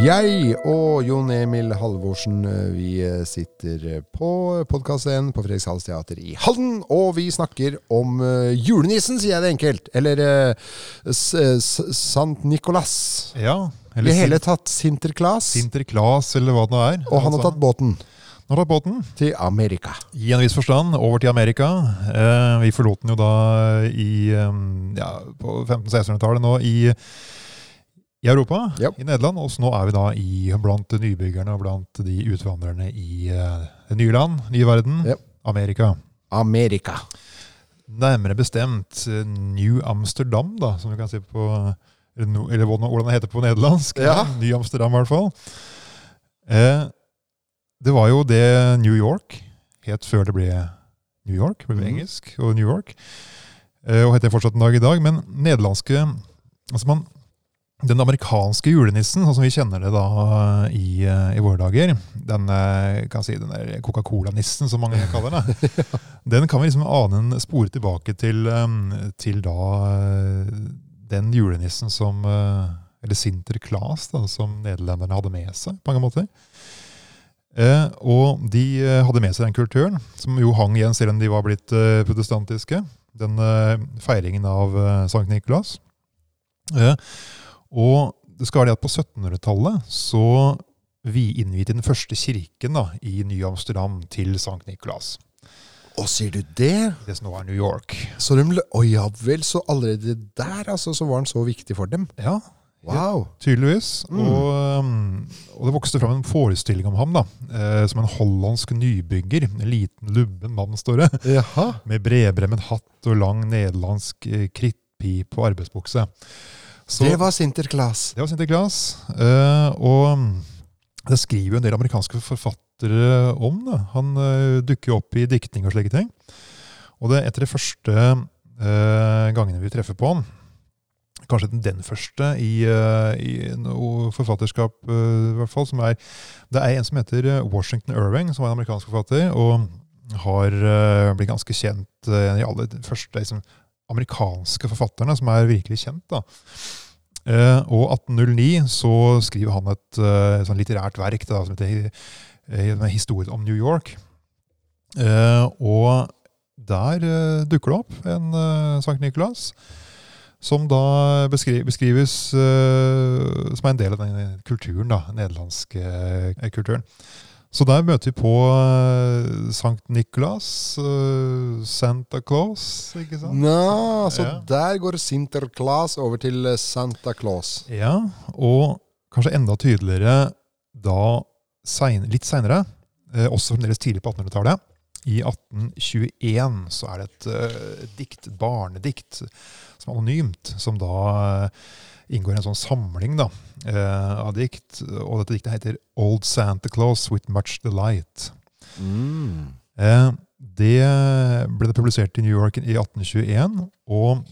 Jeg og Jon Emil Halvorsen vi sitter på podkast-scenen på Fredrikshals Teater i Halden. Og vi snakker om eh, julenissen, sier jeg det enkelt. Eller uh, Sant Nicolas. Ja, I det hele tatt Sinterklas. Sinterklas, eller hva det nå er. Og han har tatt båten Han har tatt båten til Amerika. i en viss forstand over til Amerika. Eh, vi forlot den jo da i, eh, ja, på 1500-1600-tallet nå i, i Europa, Ja. i Nederland. Og nå er vi da i, blant nybyggerne og blant de utvandrerne i uh, nye land, nye verden, Ja. Amerika. Amerika. Nærmere bestemt eh, New Amsterdam, da, som du kan si på Eller, hvordan det heter på nederlandsk. Ja. Ny Amsterdam, i hvert fall. Eh, det var jo det New York het før det ble New York, ble mm. engelsk, og New York. Eh, og heter fortsatt en dag i dag. Men nederlandske altså man, Den amerikanske julenissen, sånn som vi kjenner det da i, eh, i våre dager, den, eh, si, den Coca-Cola-nissen som mange kaller det, den kan vi liksom ane en spore tilbake til, eh, til da den julenissen som Eller Sinterklaas, da, som nederlenderne hadde med seg, på mange måter. Og de hadde med seg den kulturen, som jo hang igjen selv om de var blitt protestantiske. Den feiringen av Sankt Nikolas. Eh, og det skal være det at på 1700-tallet så vi innviet den første kirken da, i Ny-Amsterdam til Sankt Nikolas. Å, sier du det? Det som nå er New York. Så de Å ja vel, så allerede der altså, så var den så viktig for dem? Ja, Wow. Tydeligvis. Mm. Og, um, og det vokste fram en forestilling om ham da, eh, som en hollandsk nybygger. En liten, lubben mann, står det. Jaha. Med bredbremmet hatt og lang nederlandsk eh, krittpip og arbeidsbukse. Så, Det var Sinterklaas. det var Sinterklaas. Uh, og um, det skriver jo en del amerikanske forfattere om. Da. Han uh, dukker jo opp i diktning og slike ting. Og det etter de første uh, gangene vi treffer på han, kanskje den, første i, i noe forfatterskap, i hvert fall, som er Det er en som heter Washington Irving, som var en amerikansk forfatter, og har blitt ganske kjent i alle de første liksom, amerikanske forfatterne som er virkelig kjent. da. Uh, og 1809 så skriver han et uh, sånn litterært verk da, som heter eh, en om New York. Og der dukker det opp en uh, Sankt Nikolas, som da beskri beskrives som er en del av den kulturen, da, nederlandske kulturen. Så der møter vi på uh, Sankt Niklas, uh, Santa Claus, ikke sant? Nå, så Ja. der går Sinterklas over til eh, Santa Claus. Ja, og kanskje enda tydeligere da sen, litt seinere, uh, også fremdeles tidlig på 1800-tallet. I 1821 så er det et eh, dikt, barnedikt, som er anonymt, som da eh, inngår en sånn samling da, eh, av dikt. Og dette diktet heter Old Santa Claus with Much Delight. Mm. Eh, det ble det publisert i New York i 1821, og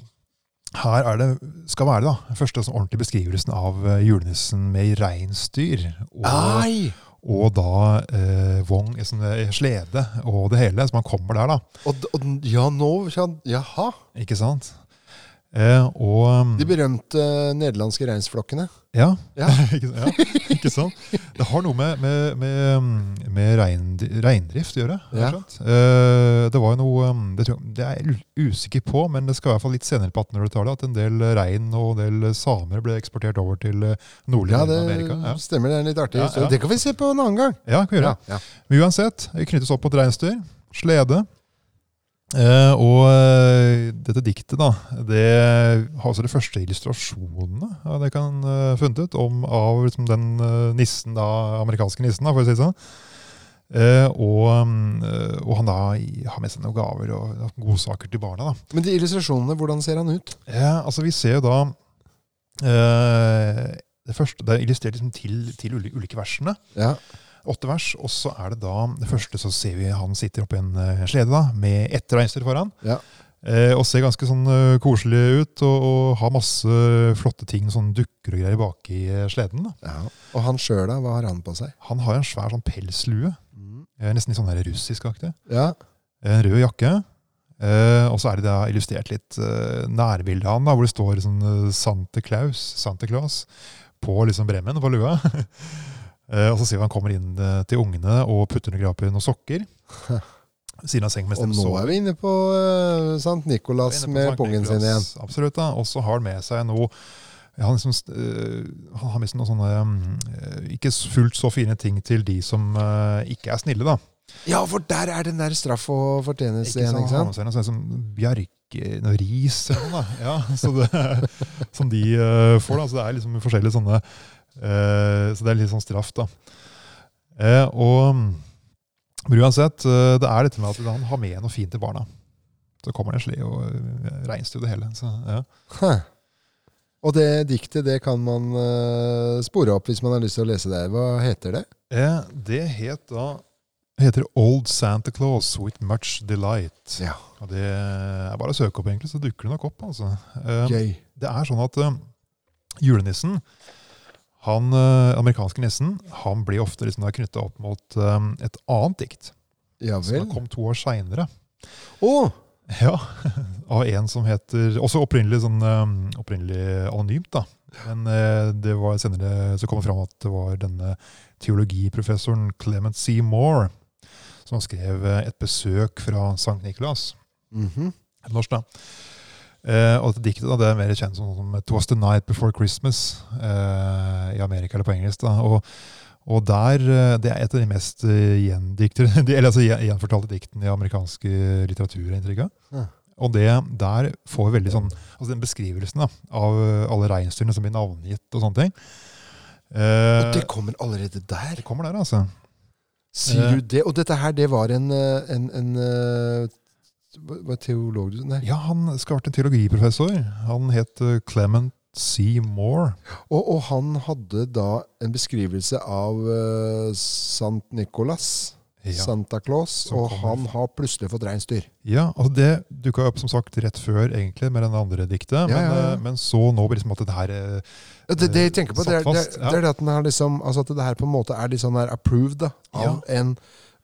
her er det, skal være da, første sånn ordentlige beskrivelsen av eh, julenissen med reinsdyr. Og, og da eh, vogn, sånn, slede og det hele. Så man kommer der, da. Og, og, ja, nå ja, Jaha. Ikke sant? Eh, og um, De berømte eh, nederlandske reinsflokkene. ja, Ja. ja, ikke sant? Det har noe med, med, med, med reindrift å gjøre. Ja. Eh, det var noe um, det, det er jeg usikker på, men det skal i hvert fall litt senere på 1800-tallet at en del rein og en del samer ble eksportert over til nordlig nordlige Ja, det Amerika. Ja. stemmer. Det er en litt artig historie. Det kan vi se på en annen gang. ja, kan vi gjøre. Men uansett, knyttes opp mot reinsdyr, slede. Eh, og eh, dette diktet, da, det har altså de første illustrasjonene ja, det kan uh, funnet ut om av liksom, den uh, nissen, da, amerikanske nissen, da, for å si det sånn. Eh, og, eh, og han da har med seg noen gaver og godsaker til barna. da. Men de illustrasjonene, hvordan ser han ut? Eh, altså Vi ser jo da eh, Det første, det er illustrert liksom til, til ulike versene. Ja. Åtte vers. Og så er det da det første så ser vi han sitter oppi en eh, slede da, med ett reinsdyr foran. Ja. Eh, og ser ganske sånn uh, koselig ut og, og har masse flotte ting, sånn dukker og greier baki eh, sleden. da. ja. Og han sjøl, da? Hva har han på seg? Han har en svær sånn pelslue, eh, nesten litt sånn der russiskaktig. Ja. En rød jakke. Eh, og så er det da illustrert litt eh, nærbilde av han, da, hvor det står sånn Sante Santa Claus, Santa Claus på liksom bremmen på lua. Eh, og så ser vi han kommer inn eh, til ungene og putter under grapen noen sokker. Siden av mens Og nå er vi inne på uh, Sankt Nikolas på med Sankt pungen sin igjen. Absolutt. da. Og så har han med seg noe han, liksom, uh, han har med seg noen sånne um, ikke fullt så fine ting til de som uh, ikke er snille, da. Ja, for der er den der straff og fortjeneste igjen, ikke sant? noe sånn som noe ris eller noe. da. Ja, så det, som de uh, får. da. Så det er liksom forskjellige sånne Så det er litt sånn straff, da. Eh, og men uansett, øh, det er dette med at han har med noe fint til barna. Så kommer det en sle og reinsdyr det hele. Så, ja. Og det diktet det kan man eh, spore opp hvis man har lyst til å lese det. Hva heter det? Eh, det het da heter Old Santa Claus with much delight. Ja. Og det er bare å søke opp, egentlig, så dukker det nok opp. altså. Eh, Gøy. det er sånn at eh, julenissen, han eh, amerikanske nissen, han blir ofte liksom knytta opp mot eh, et annet dikt. Ja Som kom to år seinere. Oh. Ja, av en som heter Også opprinnelig, sånn, eh, opprinnelig anonymt, da. Men eh, det var senere så kom det fram at det var denne teologiprofessoren Clement C. Moore som skrev et besøk fra Sankt Nikolas. Mhm. Norsk, da. Eh, og diktet da, det er mer kjent som, som 'Twas the night before Christmas' uh, i Amerika, eller på engelsk. da, og og der, eh, Det er et av de mest gjendiktede, eller altså gjen- gjenfortalte diktene i amerikansk litteratur. Ja. Og det, der får vi veldig sånn, altså den beskrivelsen da, av alle reinsdyrene som blir navngitt og sånne ting. Uh, Og det kommer allerede der. det kommer der, altså. Sier du det? Og dette her, det var en, en, en eh, hva teolog du Nei. Ja, han skal ha vært en teologiprofessor. Han het eh, Clement C. Moore. Og, og han hadde da en beskrivelse av uh, Sant Nikolas, Ja. Santa Claus, og han har plutselig fått reinsdyr. Ja, altså Det dukka opp som sagt rett før egentlig med den andre diktet. Ja, men, ja, eh, men så nå liksom at det her er Det, det jeg tenker på, det er, det, er- det er det at den har liksom Altså at det her på en måte er litt sånn her approved da, av en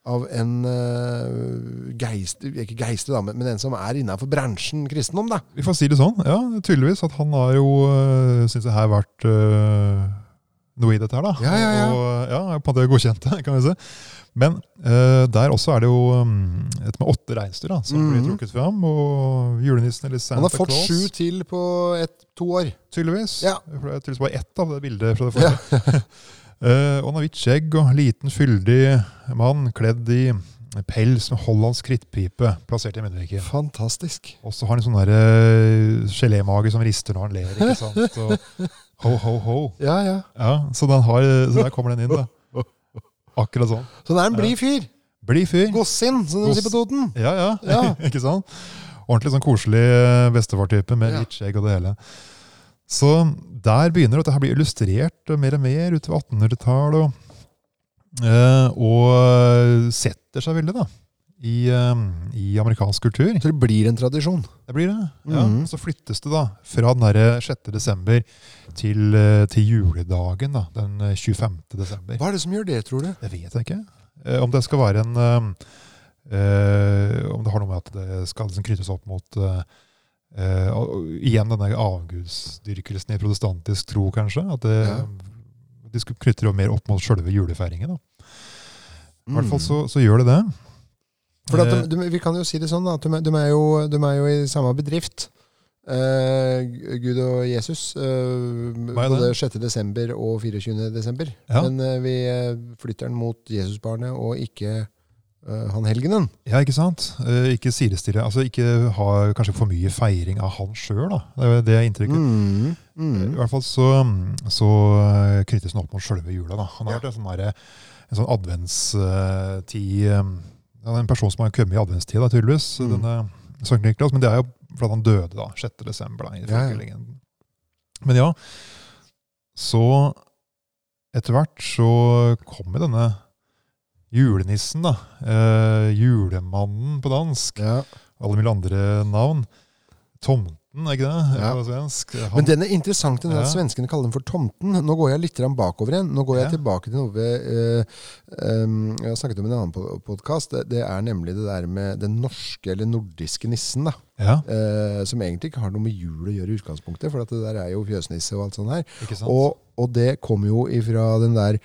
av en uh, geist, ikke geiste, da, men, en som er innafor bransjen kristendom, da. Vi får si det sånn. Ja, tydeligvis. At han har jo uh, syns det her vært uh, noe i dette her, da. Ja, ja, ja. Og ja, på det, kan vi si. Men uh, der også er det jo um, et med åtte reinsdyr da, som blir Mhm. trukket fram. Og julenissen eller Santa Han har fått Claus. sju til på et, to år. Tydeligvis. Ja. Det er tydeligvis bare ett av det bildet fra det forrige. Eh, og han har hvitt skjegg og liten, fyldig mann kledd i pels med hollandsk krittpipe plassert i munnviken. Fantastisk. Og så har han en sånn der, eh, gelémage som rister når han ler. ikke sant? Og ho, ho, ho. Ja, ja. Ja, så, har, så der kommer den inn, da. Akkurat sånn. Så det er en blid fyr. Blid fyr. Gossin, som de sier på Toten. Ja, ja. Ja. ikke sant? Ordentlig sånn koselig eh, bestefar-type med hvitt skjegg og det hele. Så der begynner det her blir illustrert mer og mer utover 1800-tallet. Og, eh, og setter seg veldig da, i, eh, i amerikansk kultur. Så det blir en tradisjon. Det blir det. Ja. Mhm. Så flyttes det da fra den der 6. desember til, eh, til juledagen, da, den eh, 25. desember. Hva er det som gjør det, tror du? Det vet jeg ikke. Om det skal være en eh, Om det har noe med at det skal liksom knyttes opp mot eh, eh, og- igjen denne avgudsdyrkelsen i protestantisk tro, kanskje. At det, Ja. de skulle knytte det mer opp mot sjølve julefeiringen. Da. I hvert fall Mm. så, så gjør det det. For at Eh, de, de, vi kan jo si det sånn, at de, de, er jo, de er jo i samme bedrift. Uh, Gud og Jesus. er både det? 6. desember og 24. desember. Ja. Men vi flytter den mot Jesusbarnet og ikke han helgenen. Ja, ikke sant? Eh, ikke sidestille. Altså ikke ha kanskje for mye feiring av han sjøl, da. Det er det inntrykket. Mm. I Mm. hvert fall så, så eh, knyttes han opp mot sjølve jula. Da. Han har Ja. vært en sånn, en sånn adventstid eh, en person som har kommet i adventstid, da, tydeligvis. Mm. denne Sankt Niklas, Men det er jo fordi han døde da, 6. desember. Da, i Ja, ja. Men ja, så etter hvert så kom jo denne julenissen, da. Eh, julemannen på dansk. Ja. Alle mulige andre navn. Tomten, er ikke det? Ja. På svensk. Han, Men den er interessant, den at svenskene kaller den for tomten. Nå går jeg litt bakover igjen. Nå går jeg Ja. tilbake til noe eh, um, Jeg har snakket om i en annen podkast. Det, det er nemlig det der med den norske eller nordiske nissen. da ja, eh, Som egentlig ikke har noe med jul å gjøre i utgangspunktet, for at det der er jo fjøsnisse og alt sånt her. ikke sant? Og og det kommer jo ifra den der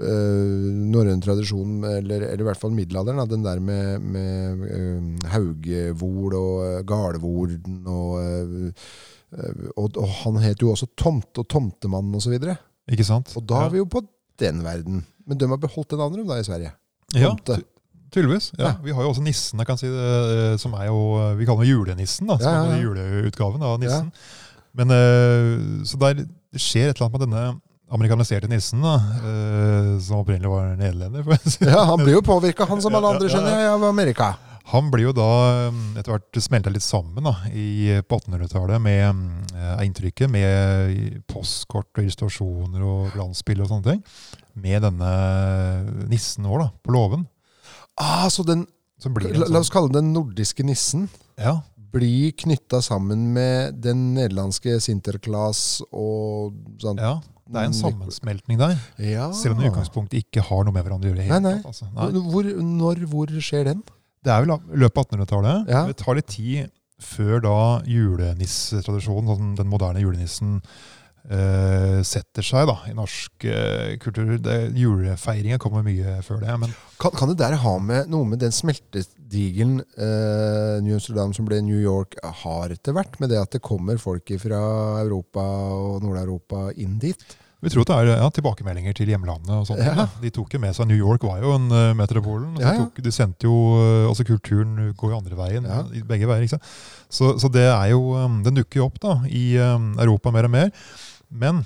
uh, norrøne tradisjonen, eller, eller, i hvert fall middelalderen, den der med, med uh, haugevol og uh, galvorden og, og, og han het jo også Tomte og Tomtemannen osv. Og, sant? og da er vi jo på den verden. Men de har beholdt det navnet da i Sverige. Ja, Tomte. Ja. tydeligvis. Ja. Ja. Vi har jo også nissen, jeg kan si det, eh, som er jo Vi kaller jo julenissen, da, som Ja, ja, er ja. juleutgaven av nissen. Men eh, Så der, skjer et eller annet med denne amerikaniserte nissen, da, eh, som opprinnelig var nederlender. Ja, Han blir jo påvirka, han som alle andre, skjønner jeg, av Amerika. Han blir jo da um, etter hvert smelta litt sammen da, i, på 1800-tallet med uh, inntrykket med postkort og illustrasjoner og glansbilder og sånne ting. Med denne nissen vår da, på låven. Ah, så den, Så blir det la, oss sånn, kalle den den nordiske nissen. ja, Blir knytta sammen med den nederlandske Sinterklaas og sånn. ja, det er en sammensmeltning der. Ja. Selv om det i utgangspunktet ikke har noe med hverandre å gjøre. Nei, nei. tatt, Altså. nei. Hvor, når, hvor skjer den? Det er vel i løpet av 1800-tallet. Ja. Det tar litt tid før da julenissetradisjonen, sånn den moderne julenissen, eh, setter seg da, i norsk uh, kultur. Julefeiringa kommer mye før det. Men Kan, kan det der ha med noe med den smeltedigelen uh, New Amsterdam som ble New York, har etter hvert? Med det at det kommer folk fra Europa og Nord-Europa inn dit? vi tror det er ja, tilbakemeldinger til hjemlandet. og sånt. Ja. De tok jo med seg New York var jo en uh, metropolen. Ja. Tok, de sendte jo, altså Kulturen går jo andre veien. I Begge veier. ikke sant? Så, så det er jo, um, den dukker jo opp da, i um, Europa mer og mer. Men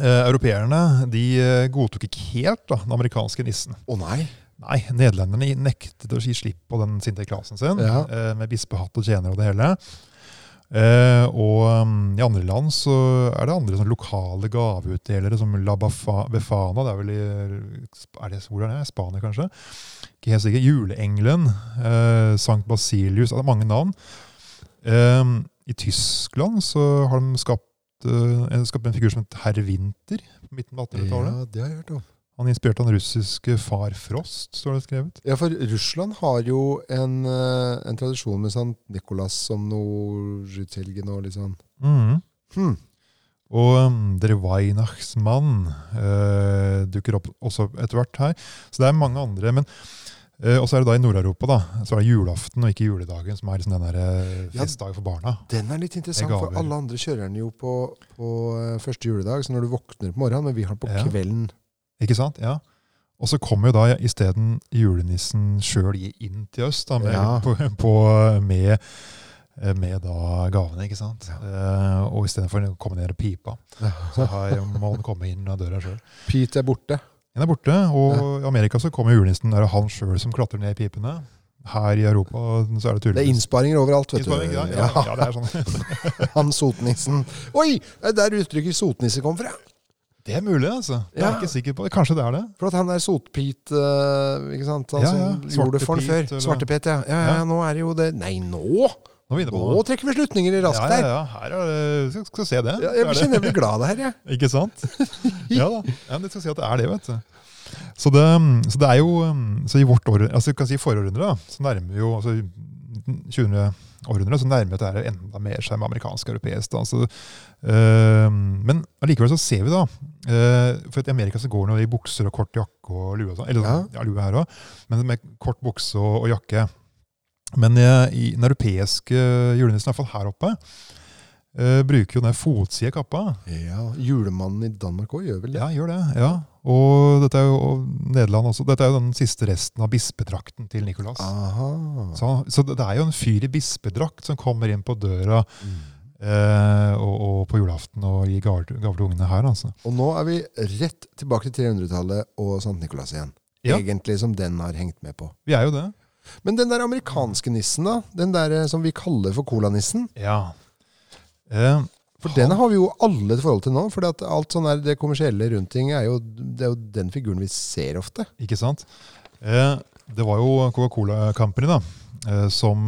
eh, europeerne de eh, godtok ikke helt da, den amerikanske nissen. Å nei! Nei, nederlenderne nektet å gi slipp på den sinterklasen sin, Ja. eh, med bispehatt og tjener og det hele. Eh, og um, i andre land så er det andre sånn lokale gaveutdelere, som La Bafa, Befana. Det er vel i er det, Hvor er det? Spania, kanskje? Ikke helt sikker. Juleengelen. Eh, Sankt Basilius. Det er mange navn. Eh, I Tyskland så har de skapt, eh, en- skapt en figur som heter herr Winter på midten av 1800-tallet. Ja, det har jeg hørt om. Han inspirerte den russiske far Frost, står det skrevet. Ja, for Russland har jo en, eh, en tradisjon med Sankt Nikolas som noe Skytshelgen og litt sånn. Mm. Hmm. Og um, Der Weihnachtsmann uh, dukker opp også etter hvert her. Så det er mange andre. men eh, Og så er det da i Nord-Europa da, så er det julaften og ikke juledagen som er liksom den der eh, festdagen for barna. Den er litt interessant, for alle andre kjører den jo på, på eh, første juledag, så når du våkner på morgenen, men vi har den på Ja. kvelden. Ikke sant? Ja. Og så kommer jo da isteden julenissen sjøl inn til oss da, med, Ja. på, på, med, eh, med da gavene, ikke sant? Eh, og istedenfor å komme ned og pipa, så har, må han komme inn av døra sjøl. Pete er borte. Den er borte, og i Amerika så kommer julenissen. Det er han sjøl som klatrer ned i pipene. Her i Europa så er det Det er innsparinger overalt, vet Innsparing, du. ja, ja, ja, det er sånn. Han sotnissen. Oi! Det er der uttrykket sotnisse kom fra. Det er mulig, altså. Jeg er Ja. ikke sikker på det. Kanskje det er det. For at han der sotpit, eh, ikke sant? Han Ja, som gjorde det for han før. Svartepet, ja. Ja, ja. Ja. Nå er det jo det Nei, nå! Nå Nå trekker vi slutninger raskt Ja, ja, ja. Her er det skal, skal se det. Ja, jeg er kjenner jeg blir glad av det her, jeg. Ikke sant? Ja da. Ja, men jeg skal si at det er det, vet du. Så det, så det er jo Så i vårt år, altså kan si forårhundre, så nærmer vi jo altså 20. århundre, så nærmer det her enda mer seg med amerikansk og europeisk. Da. Så, øh, men allikevel så ser vi da øh, For at i Amerika så går det i bukser og kort jakke og lue sånn. Eller Ja. ja. lue her òg, men med kort bukse og, og jakke. Men i den europeiske julenissen, i hvert fall her oppe, uh, bruker jo den fotside kappa. Ja, Julemannen i Danmark òg gjør vel det? Ja, gjør det. ja. Og dette er jo og Nederland også. Dette er jo den siste resten av bispedrakten til Nicolas. Aha. Så, så det er jo en fyr i bispedrakt som kommer inn på døra Mm. eh, og, og på julaften og gir gaver til ungene her. altså. Og nå er vi rett tilbake til 300-tallet og Sankt Nikolas igjen. Ja. Egentlig som den har hengt med på. Vi er jo det. Men den der amerikanske nissen, da? Den der eh, som vi kaller for colanissen? Ja. Uh, For den har vi jo alle et forhold til nå. For alt sånn der, det kommersielle rundt ting er jo, det er jo den figuren vi ser ofte. Ikke sant? Uh, det var jo Coca-Cola Company da, som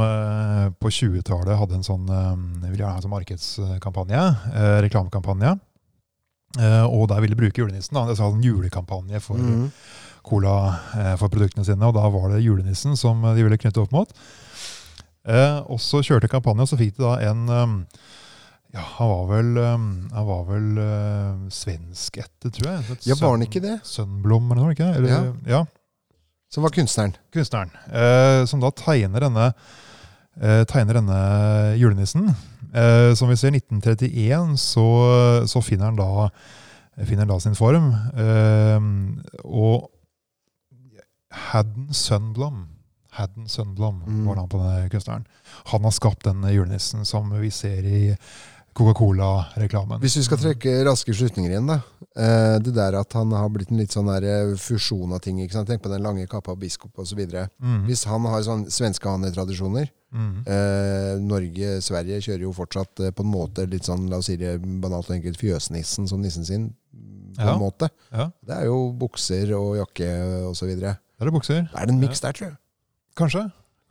på 20-tallet hadde en sånn, sånn markedskampanje, reklamekampanje. Og der ville de bruke julenissen. da, Det var en julekampanje for Mhm. Cola eh, for produktene sine, og da var det julenissen som eh, de ville knytte opp mot. Eh, og så kjørte kampanjen, og så fikk de da en, Ja, han var vel, han var vel uh, svensk etter, tror jeg. Et Ja, var han ikke det? Sønnblom, eller noe, ikke? Eller, Ja. ja. Som var kunstneren. kunstneren, eh, som da tegner denne, eh, tegner denne julenissen. Eh, som vi ser, 1931 så, så finner han da, finner han da sin form. Og Haddon Sundblom, Hadden Sundblom Mm. var navnet på denne kunstneren. Han har skapt den julenissen som vi ser i Coca-Cola-reklamen. Hvis vi skal trekke raske slutninger igjen, da. Eh, det der at han har blitt en litt sånn der eh, fusjon av ting. ikke sant? Tenk på den lange kappa av biskop osv. Mm. Hvis han har sånn svenskehanetradisjoner Mm. eh, Norge, Sverige kjører jo fortsatt eh, på en måte litt sånn, la oss si det banalt og enkelt, fjøsnissen som nissen sin. På Ja. en måte. Ja, Det er jo bukser og jakke osv. Der er det bukser. er det en miks der, tror jeg. Kanskje.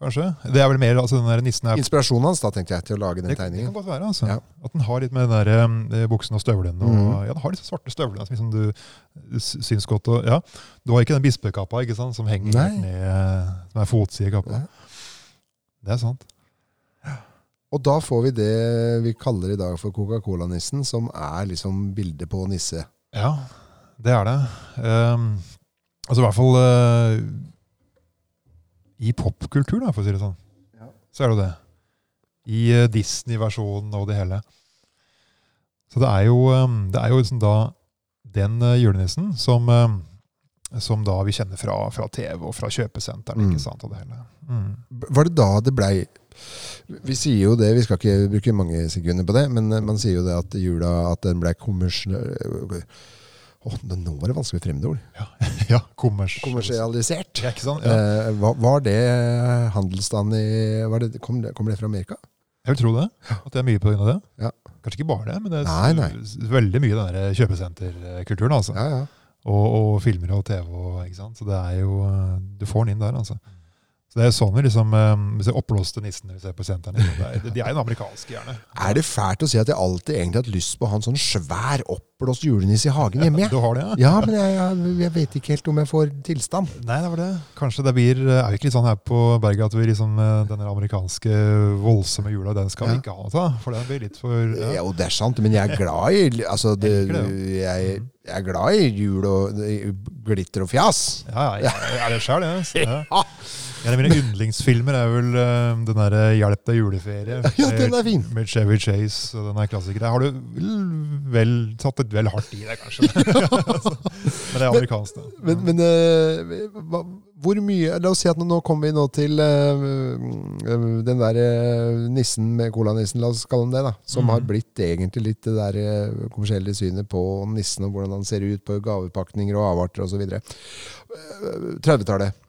Kanskje. Det er vel mer, altså den der nissen her. Inspirasjonen hans da, tenkte jeg, til å lage den Det, det kan godt være. altså. Ja. At den har litt med den der, eh, buksene og støvlene. Og, mm. ja, den har disse svarte støvlene som liksom du s- syns godt. Og, ja. Du har ikke den bispekappa ikke sant, som henger Nei. ned, som er fotside i. Ja. Det er sant. Og da får vi det vi kaller i dag for Coca-Cola-nissen, som er liksom bildet på nisse. Ja, det er det. Ehm, altså i hvert fall uh, i popkultur, da, for å si det sånn. Ja. Så er det jo det. I uh, Disney-versjonen og det hele. Så det er jo, um, det er jo liksom da den uh, julenissen som, um, som da vi kjenner fra, fra TV og fra kjøpesenteren. Mm. ikke sant, og det hele. Mm. Var det da det blei Vi sier jo det, vi skal ikke bruke mange sekunder på det, men man sier jo det at jula at den ble kommersiell... Åh, nå var det vanskelig med fremmedord. Ja, kommers. Kommersialisert. Ja, ikke sant? Ja. Eh, var, var det handelsstand i var det, kom, det, kom det fra Amerika? Jeg vil tro det. At det er mye på grunn av det. Ja. Kanskje ikke bare det, men det er Nei, nei. veldig mye den kjøpesenterkulturen. altså. Ja, ja. Og, og filmer og TV. Og, ikke sant? Så det er jo, eh, Du får den inn der, altså. Så det er sånn vi liksom, eh, Vi ser oppblåste nissene vi ser på senteren. Det er- De er jo amerikanske, gjerne. Er det fælt å si at jeg alltid egentlig har hatt lyst på å ha en sånn svær, oppblåst julenisse i hagen hjemme? jeg? Du har det, ja? Ja, men jeg, jeg, jeg vet ikke helt om jeg får tilstand. Nei, det var det. Kanskje det blir Er vi ikke litt sånn her på berget at vi liksom eh, denne amerikanske voldsomme jula, den skal vi ikke ha noe av? For den blir litt for ja. Jo, det er sant, men jeg er glad i altså, det, Jeg jeg, jeg er glad i jul og glitter og fjas. Ja, ja, ja, er det sjøl, jeg. Ja. En av mine yndlingsfilmer er vel uh, den derre 'Hjelp deg juleferie'. Ja, den er fin. Med Chevy Chase den er klassiker. Der har du vel, vel tatt et vel hardt i deg, kanskje. men det er amerikansk, det. Men, men uh, hva, hvor mye La oss si at nå, nå kommer vi nå til eh, eh, den der eh, nissen med colanissen, la oss kalle den det, da. Som mm. har blitt egentlig litt det der eh, kommersielle synet på nissen, og hvordan han ser ut på gavepakninger og avarter osv. 30-tallet.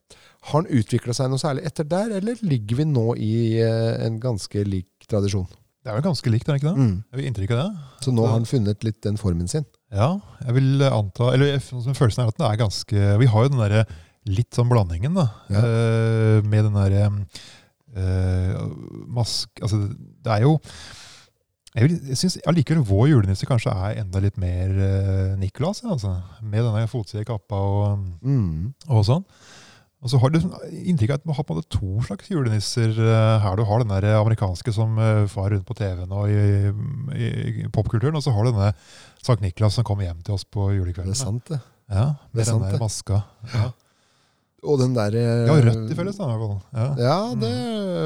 Har han utvikla seg noe særlig etter der, eller ligger vi nå i eh, en ganske lik tradisjon? Det er vel ganske likt, er det ikke det? Mm. Jeg vil inntrykk av det. Så nå har han funnet litt den formen sin. Ja, jeg vil anta Eller sånn som følelsen er at den er ganske Vi har jo den derre litt sånn blandingen, da. Ja. Uh, med den derre uh, mask... Altså, det er jo Jeg, vil- jeg syns allikevel vår julenisse kanskje er enda litt mer uh, Nicolas, altså. Med denne fotside kappa og, Mm. og sånn. Og så har du sånn inntrykk av at du har på en måte to slags julenisser eh, her. Du har den der amerikanske som uh, far rundt på TV-en og i, i, i popkulturen, og så har du denne Sankt Niklas som kommer hjem til oss på julekvelden. Det er sant, det. Ja, Det er sant, den der det. maska. Ja, Og den der eh, ja rødt i felles, da. i hvert fall. Ja. Ja, det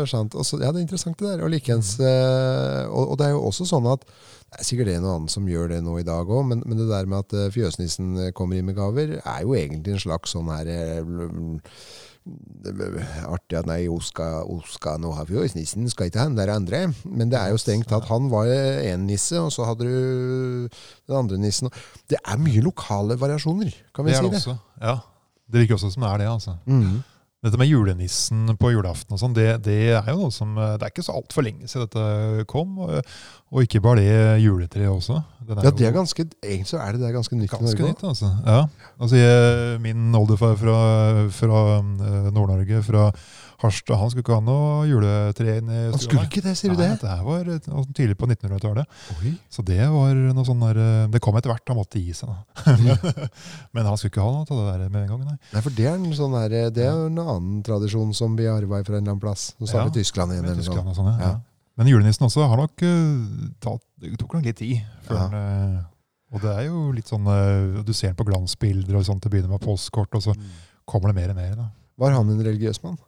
er sant. Også, ja, det er interessant det der. Og likeens eh, og, og det er jo også sånn at det er sikkert det er noen annen som gjør det nå i dag òg, men, men det der med at eh, fjøsnissen kommer inn med gaver, er jo egentlig en slags sånn her Artig at nei, hun skal, nå ha fjøsnissen, skal ikke han der andre. Men det er jo strengt tatt. Han var én nisse, og så hadde du den andre nissen. Det er mye lokale variasjoner, kan vi Det si det. også. Ja. Det virker også som det er det. altså. Mm. Dette med julenissen på julaften og sånn, det, det er jo noe som Det er ikke så altfor lenge siden dette kom. Og, og ikke bare det juletreet også. Ja, det er ganske, egentlig så er det, det er ganske nytt i ganske Norge nytt. altså. Ja. altså jeg, min oldefar fra, fra eh, Nord-Norge, fra Harstad, han skulle ikke ha noe juletre inn i Han skulle ikke det, sier du Nei, det? Var eh, tidlig på 1900-tallet. Så det var noe sånn der eh, Det kom etter hvert, han måtte gi seg. Men han skulle ikke ha noe av det der med en gang. nei. Nei, for det er en sånn der, det er en annen tradisjon som vi arva fra en eller annen plass. Nå Ja, vi Tyskland igjen. Eller Tyskland og sånn, ja. Ja. ja. Men julenissen også har nok eh, tatt, Det tok nok litt tid. Før Ja. den, eh, og det er jo litt sånn eh, Du ser den på glansbilder og sånt til å begynne med postkort, og så kommer det mer og mer. da. Var han en religiøs mann?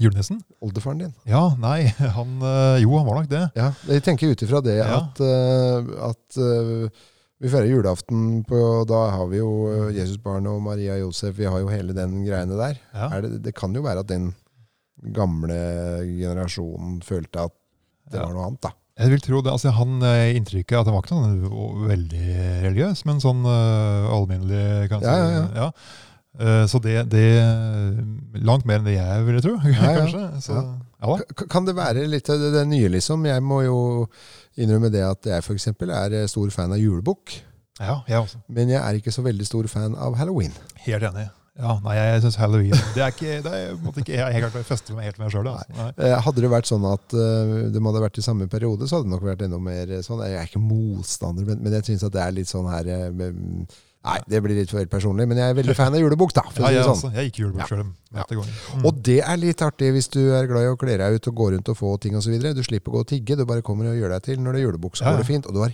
Julenissen? Oldefaren din? Ja, nei, han eh, Jo, han var nok det. Ja, jeg tenker ut ifra det Ja. at, eh, at eh, vi feirer julaften på Da har vi jo Jesusbarnet og Maria Josef. Vi har jo hele den greiene der. Ja. Det, det kan jo være at den gamle generasjonen følte at det Ja. var noe annet, da. Jeg vil tro det, altså Han inntrykket at han var ikke sånn veldig religiøs, men sånn uh, alminnelig, kanskje. Ja, ja, ja. Eh, så det, det Langt mer enn det jeg ville tro, ja. kanskje. Så, Ja. ja. Kan det være litt av det, det nye, liksom? Jeg må jo innrømme det at jeg f.eks. er eh, stor fan av julebukk. Ja, jeg også. Men jeg er ikke så veldig stor fan av halloween. Helt enig. Ja, nei, jeg syns halloween Det er ikke, det er, måtte ikke jeg helt klart fester meg helt med sjøl. Altså. Eh, Hadde det vært sånn at det måtte vært i samme periode, så hadde det nok vært enda mer eh, sånn. Jeg er ikke motstander, men, men jeg syns at det er litt sånn her eh, med, Nei, det blir litt for personlig, men jeg er veldig fan av julebukk, da. Ja, jeg, sånn. jeg gikk julebukk Ja. sjøl. Ja. Mm. Og det er litt artig hvis du er glad i å kle deg ut og gå rundt og få ting osv. Du slipper å gå og tigge, du bare kommer og gjør deg til når det er julebukk. Så Ja, ja. går det fint. Og du har,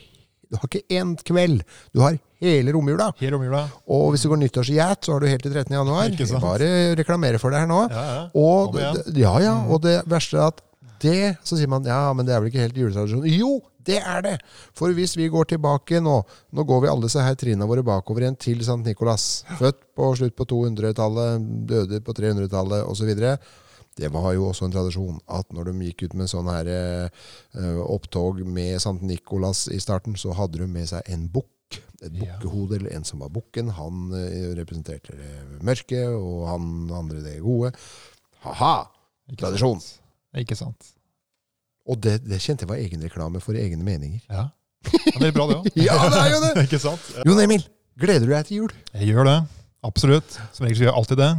du har ikke én kveld, du har hele romjula. Hele romjula. Og hvis du går nyttårsgjæt, så har du helt til 13. januar. Bare reklamere for det her nå. Ja, ja. Og, ja, ja, Mm. og det verste er at det Så sier man ja, men det er vel ikke helt juletradisjon. Jo, det er det! For hvis vi går tilbake nå Nå går vi alle disse her trinene våre bakover igjen til Sankt Nikolas. Født på slutt på 200-tallet, døde på 300-tallet osv. Det var jo også en tradisjon at når de gikk ut med sånn her eh, opptog med Sankt Nikolas i starten, så hadde de med seg en bukk. Et bukkehode, eller en som var bukken. Han eh, representerte det mørke, og han andre det gode. Ha-ha! Ikke Tradisjon. sant. Ikke sant. Og det, det kjente jeg var egenreklame for egne meninger. Ja. Det er bra, det òg. Ja, det er jo det! ikke sant? Jon Emil, gleder du deg til jul? Jeg gjør det. Absolutt. Som regel gjør jeg alltid det.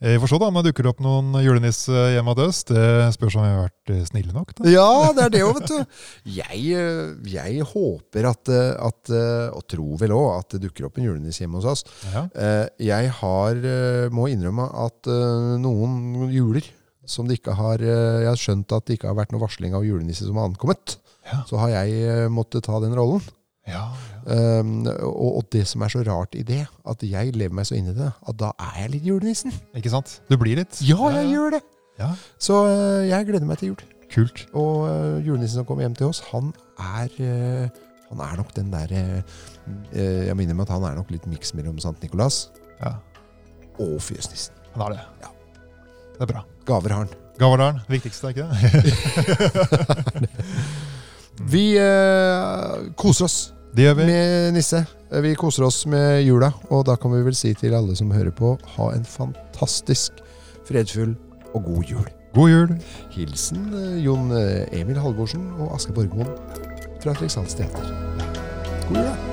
Eh, Vi får se da om det dukker opp noen julenisse hjemme hos oss. Det spørs om vi har vært eh, snille nok. da. Ja, det er det òg, vet du. Jeg, eh, jeg håper at, eh, at eh, Og tror vel òg at det dukker opp en julenisse hjemme hos oss. Ja. Eh, Jeg har, eh, må innrømme at eh, noen juler som det ikke har eh, Jeg har skjønt at det ikke har vært noe varsling av julenisse som har ankommet. Ja. Så har jeg eh, måttet ta den rollen. Ja, Um, og, og det som er så rart i det, at jeg lever meg så inn i det, at da er jeg litt julenissen. Ikke sant? Du blir litt. Ja, jeg gjør det! Ja, Så uh, jeg gleder meg til jul. Kult. Og uh, julenissen som kommer hjem til oss, han er uh, Han er nok den der Jeg minner meg at han er nok litt miks mellom Sant Nikolas Ja, og fjøsnissen. han er det. Ja. Det er bra. Gaver har han. Gavardalen, viktigste, er ikke det? Vi eh, koser oss Det gjør vi. med nisse. Eh, Vi koser oss med jula, og da kan vi vel si til alle som hører på, ha en fantastisk fredfull og god jul. God jul. Hilsen eh, Jon eh, Emil Halvorsen og Aske Borgmoen fra Fredriksdals Teater. God jul!